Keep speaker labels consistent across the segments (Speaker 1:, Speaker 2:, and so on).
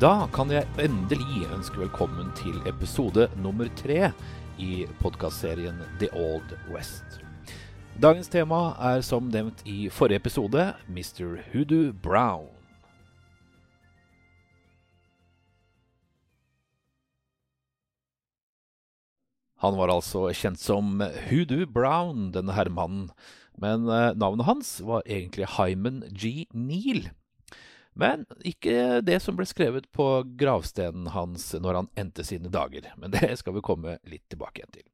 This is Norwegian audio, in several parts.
Speaker 1: Da kan jeg endelig ønske velkommen til episode nummer tre i podkastserien The Old West. Dagens tema er som nevnt i forrige episode Mr. Hoodoo Brown. Han var altså kjent som Hoodoo Brown, denne herremannen, men eh, navnet hans var egentlig Hyman G. Neal. Men ikke det som ble skrevet på gravstenen hans når han endte sine dager. Men det skal vi komme litt tilbake igjen til.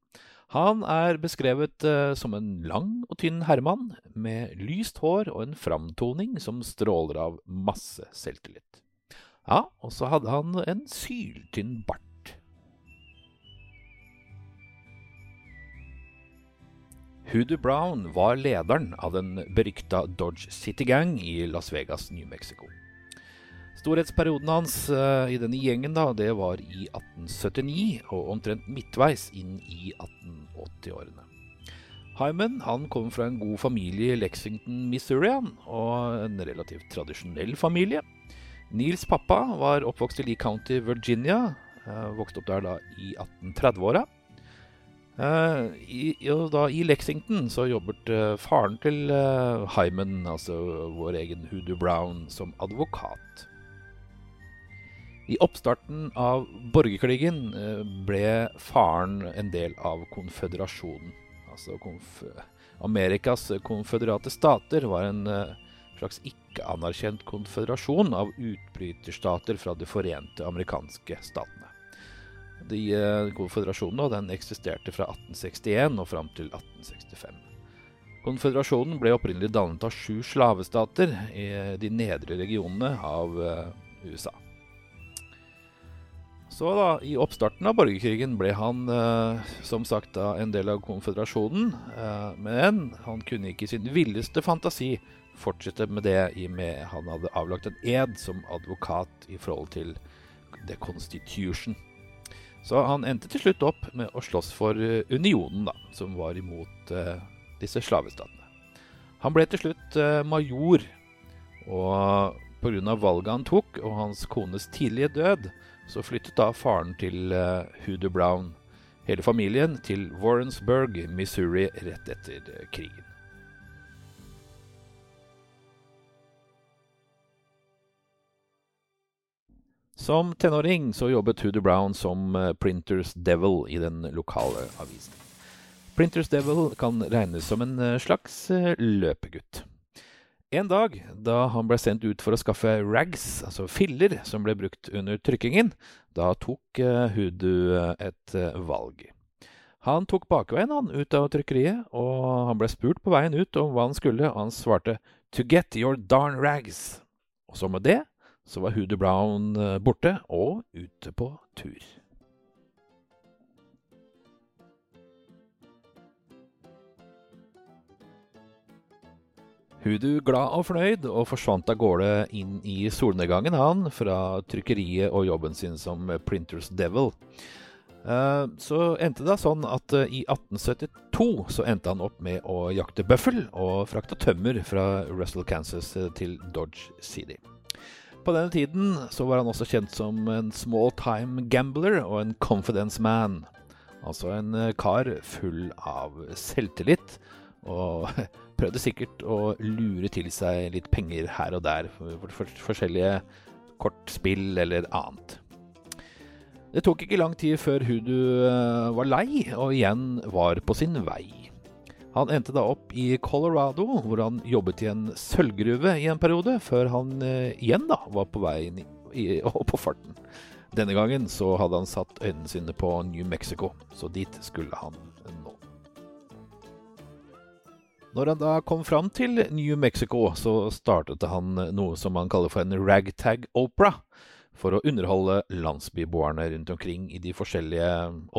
Speaker 1: Han er beskrevet uh, som en lang og tynn herremann med lyst hår og en framtoning som stråler av masse selvtillit. Ja, og så hadde han en syltynn bart. Hoodoo Brown var lederen av den berykta Dodge City Gang i Las Vegas, New Mexico. Storhetsperioden hans uh, i denne gjengen da, det var i 1879 og omtrent midtveis inn i 1880-årene. Hyman han kom fra en god familie i Lexington, Missouri, og en relativt tradisjonell familie. Neils pappa var oppvokst i Lee County, Virginia. Uh, vokste opp der da i 1830-åra. Uh, i, I Lexington så jobbet uh, faren til uh, Hyman, altså vår egen Hoodoo Brown, som advokat. I oppstarten av borgerkrigen eh, ble faren en del av konføderasjonen. Altså konf Amerikas konføderate stater var en eh, slags ikke-anerkjent konføderasjon av utbryterstater fra de forente amerikanske statene. De, eh, konføderasjonen den eksisterte fra 1861 og fram til 1865. Konføderasjonen ble opprinnelig dannet av sju slavestater i de nedre regionene av USA. Så da, I oppstarten av borgerkrigen ble han eh, som sagt da, en del av konføderasjonen. Eh, men han kunne ikke i sin villeste fantasi fortsette med det i og med han hadde avlagt en ed som advokat i forhold til The Constitution. Så han endte til slutt opp med å slåss for uh, unionen, da, som var imot eh, disse slavestatene. Han ble til slutt uh, major, og pga. valget han tok, og hans kones tidlige død, så flyttet da faren til uh, Hoodoo Brown, hele familien, til Warrensburg, Missouri, rett etter uh, krigen. Som tenåring så jobbet Hoodoo Brown som uh, Printers Devil i den lokale avisen. Printers Devil kan regnes som en slags løpegutt. En dag da han ble sendt ut for å skaffe rags, altså filler, som ble brukt under trykkingen, da tok Hudu eh, et uh, valg. Han tok bakveien han ut av trykkeriet, og han ble spurt på veien ut om hva han skulle, og han svarte 'To get your darn rags'. Og så med det så var Hudu Brown borte og ute på tur. Hoodoo glad og fornøyd, og forsvant av gårde inn i solnedgangen, han, fra trykkeriet og jobben sin som Printers Devil. Uh, så endte det sånn at uh, i 1872 så endte han opp med å jakte bøffel og frakte tømmer fra Russell, Kansas til Dodge City. På denne tiden så var han også kjent som en small time gambler og en confidence man. Altså en kar full av selvtillit og prøvde sikkert å lure til seg litt penger her og der for, for, for forskjellige kortspill eller annet. Det tok ikke lang tid før Hudu eh, var lei og igjen var på sin vei. Han endte da opp i Colorado, hvor han jobbet i en sølvgruve i en periode, før han uh, igjen da var på vei og på farten. Denne gangen så hadde han satt øynene sine på New Mexico, så dit skulle han Når han da kom fram til New Mexico, så startet han noe som han kaller for en ragtag opera, for å underholde landsbyboerne rundt omkring i de forskjellige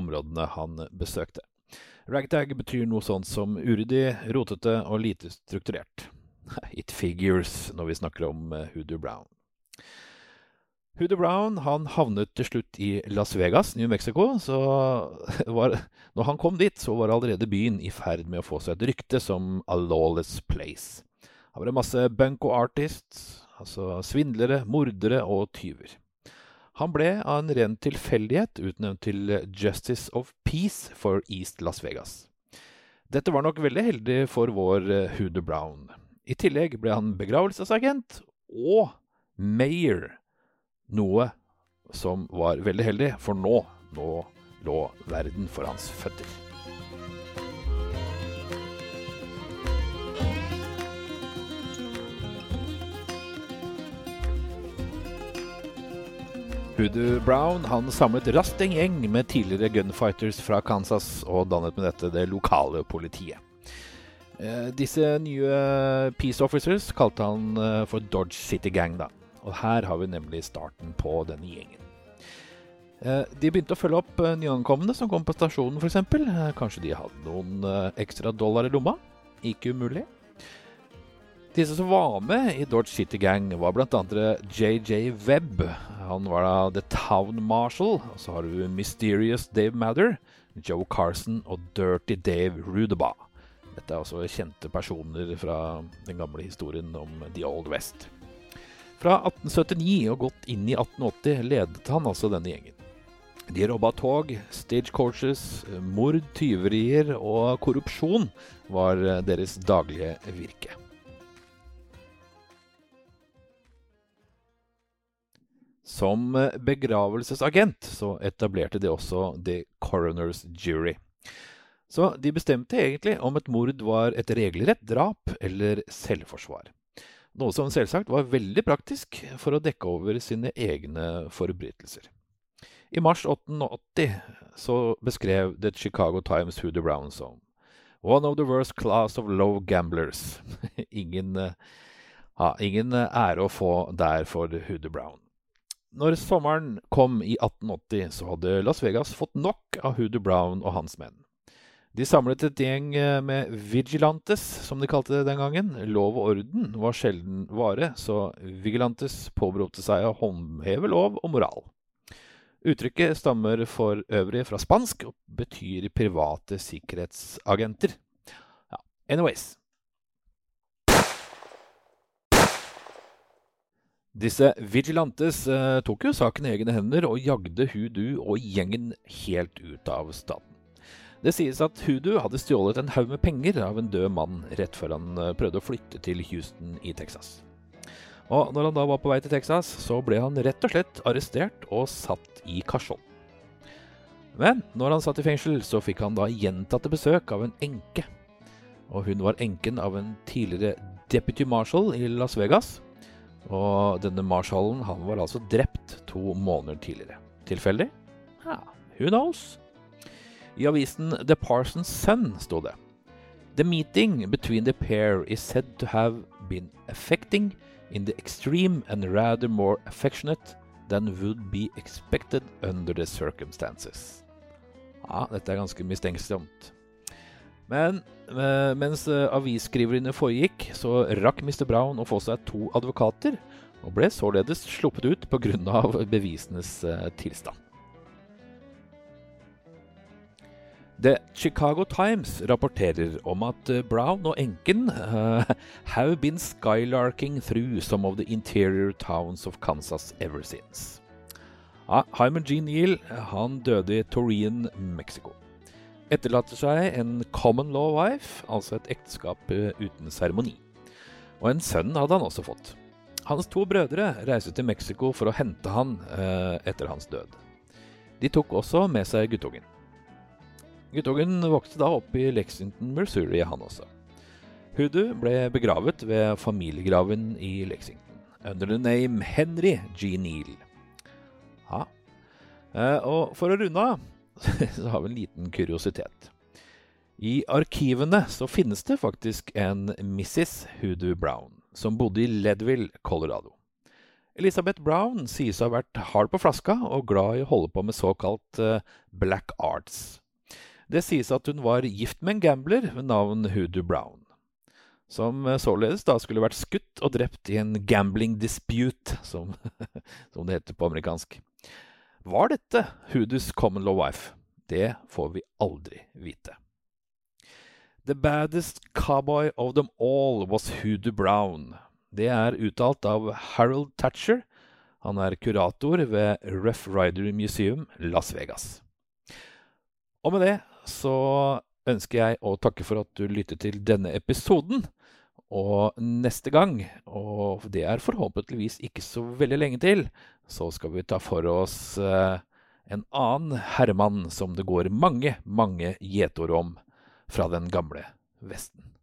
Speaker 1: områdene han besøkte. Ragtag betyr noe sånt som uryddig, rotete og lite strukturert. It figures når vi snakker om Hoodoo Brown. Hoodoo Brown han havnet til slutt i Las Vegas, New Mexico. Så var, når han kom dit, så var allerede byen i ferd med å få seg et rykte som a lawless place. Her var det masse bunko artists, altså svindlere, mordere og tyver. Han ble av en ren tilfeldighet utnevnt til Justice of Peace for East Las Vegas. Dette var nok veldig heldig for vår Hoodoo Brown. I tillegg ble han begravelsesagent og mayor, noe som var veldig heldig, for nå, nå lå verden for hans føtter. Hoodoo Brown han samlet raskt en gjeng med tidligere gunfighters fra Kansas og dannet med dette det lokale politiet. Eh, disse nye peace officers kalte han eh, for Dodge City Gang. da. Og her har vi nemlig starten på denne gjengen. Eh, de begynte å følge opp nyankomne som kom på stasjonen f.eks. Kanskje de hadde noen ekstra dollar i lomma. Ikke umulig. Disse som var med i Dodge City Gang, var bl.a. JJ Webb. Han var da The Town Marshal. Og så har du Mysterious Dave Mather, Joe Carson og Dirty Dave Rudebaugh. Dette er også kjente personer fra den gamle historien om The Old West. Fra 1879 og godt inn i 1880 ledet han altså denne gjengen. De robba tog, stagecoaches, mord, tyverier og korrupsjon var deres daglige virke. Som eh, begravelsesagent så etablerte de også The Coroners Jury. Så de bestemte egentlig om et mord var et regelrett drap eller selvforsvar. Noe som selvsagt var veldig praktisk for å dekke over sine egne forbrytelser. I mars 1880 så beskrev The Chicago Times Hoodie Brown som One of the worst class of low gamblers. ingen, ja, ingen ære å få der for Hoodie Brown. Når sommeren kom i 1880, så hadde Las Vegas fått nok av Hoodoo Brown og hans menn. De samlet et gjeng eh, med vigilantes, som de kalte det den gangen. Lov og orden var sjelden vare, så vigilantes påberopte seg å håndheve lov og moral. Uttrykket stammer for øvrig fra spansk og betyr private sikkerhetsagenter. Ja, anyways. Disse vigilantes eh, tok jo saken i egne hender og jagde Hudu og gjengen helt ut av staten. Det sies at Hudu hadde stjålet en haug med penger av en død mann rett før han eh, prøvde å flytte til Houston i Texas. Og når han da var på vei til Texas, så ble han rett og slett arrestert og satt i kasjon. Men når han satt i fengsel, så fikk han da gjentatte besøk av en enke. Og hun var enken av en tidligere deputy marshal i Las Vegas og denne marshallen han var altså drept to måneder tidligere. Tilfeldig? Ja, who knows? I avisen The Parsons Sun sto det The meeting between the pair is said to have been affecting in the extreme and rather more affectionate than would be expected under the circumstances. Ja, dette er ganske mistenksomt. Men eh, mens eh, avisskriveriene foregikk, så rakk Mr. Brown å få seg to advokater, og ble således sluppet ut pga. bevisenes eh, tilstand. The Chicago Times rapporterer om at Brown og enken uh, have been skylarking through some of the interior towns of Kansas ever since. Ja, Hyman G. Neal han døde i Torreon, Mexico etterlater seg en common law wife, altså et ekteskap eh, uten seremoni. Og en sønn hadde han også fått. Hans to brødre reiste til Mexico for å hente han uh, etter hans død. De tok også med seg guttungen. Guttungen vokste da opp i Lexington, Missouri, han også. Hoodoo ble begravet ved familiegraven i Lexington, under the name Henry G. Neal. Ja. Eh, og for å runde av så har vi en liten kuriositet. I arkivene så finnes det faktisk en Mrs. Hoodoo Brown, som bodde i Leadville, Colorado. Elisabeth Brown sies å ha vært hard på flaska og glad i å holde på med såkalt uh, black arts. Det sies at hun var gift med en gambler ved navn Hoodoo Brown, som uh, således da skulle vært skutt og drept i en gambling dispute, som, som det heter på amerikansk. Var dette Hoodoos common law wife? Det får vi aldri vite. The baddest cowboy of them all was Hoodoo Brown. Det er uttalt av Harold Thatcher, Han er kurator ved Rough Rider Museum Las Vegas. Og med det så ønsker jeg å takke for at du lyttet til denne episoden. Og neste gang, og det er forhåpentligvis ikke så veldig lenge til, så skal vi ta for oss eh, en annen herremann som det går mange, mange gjetord om fra den gamle Vesten.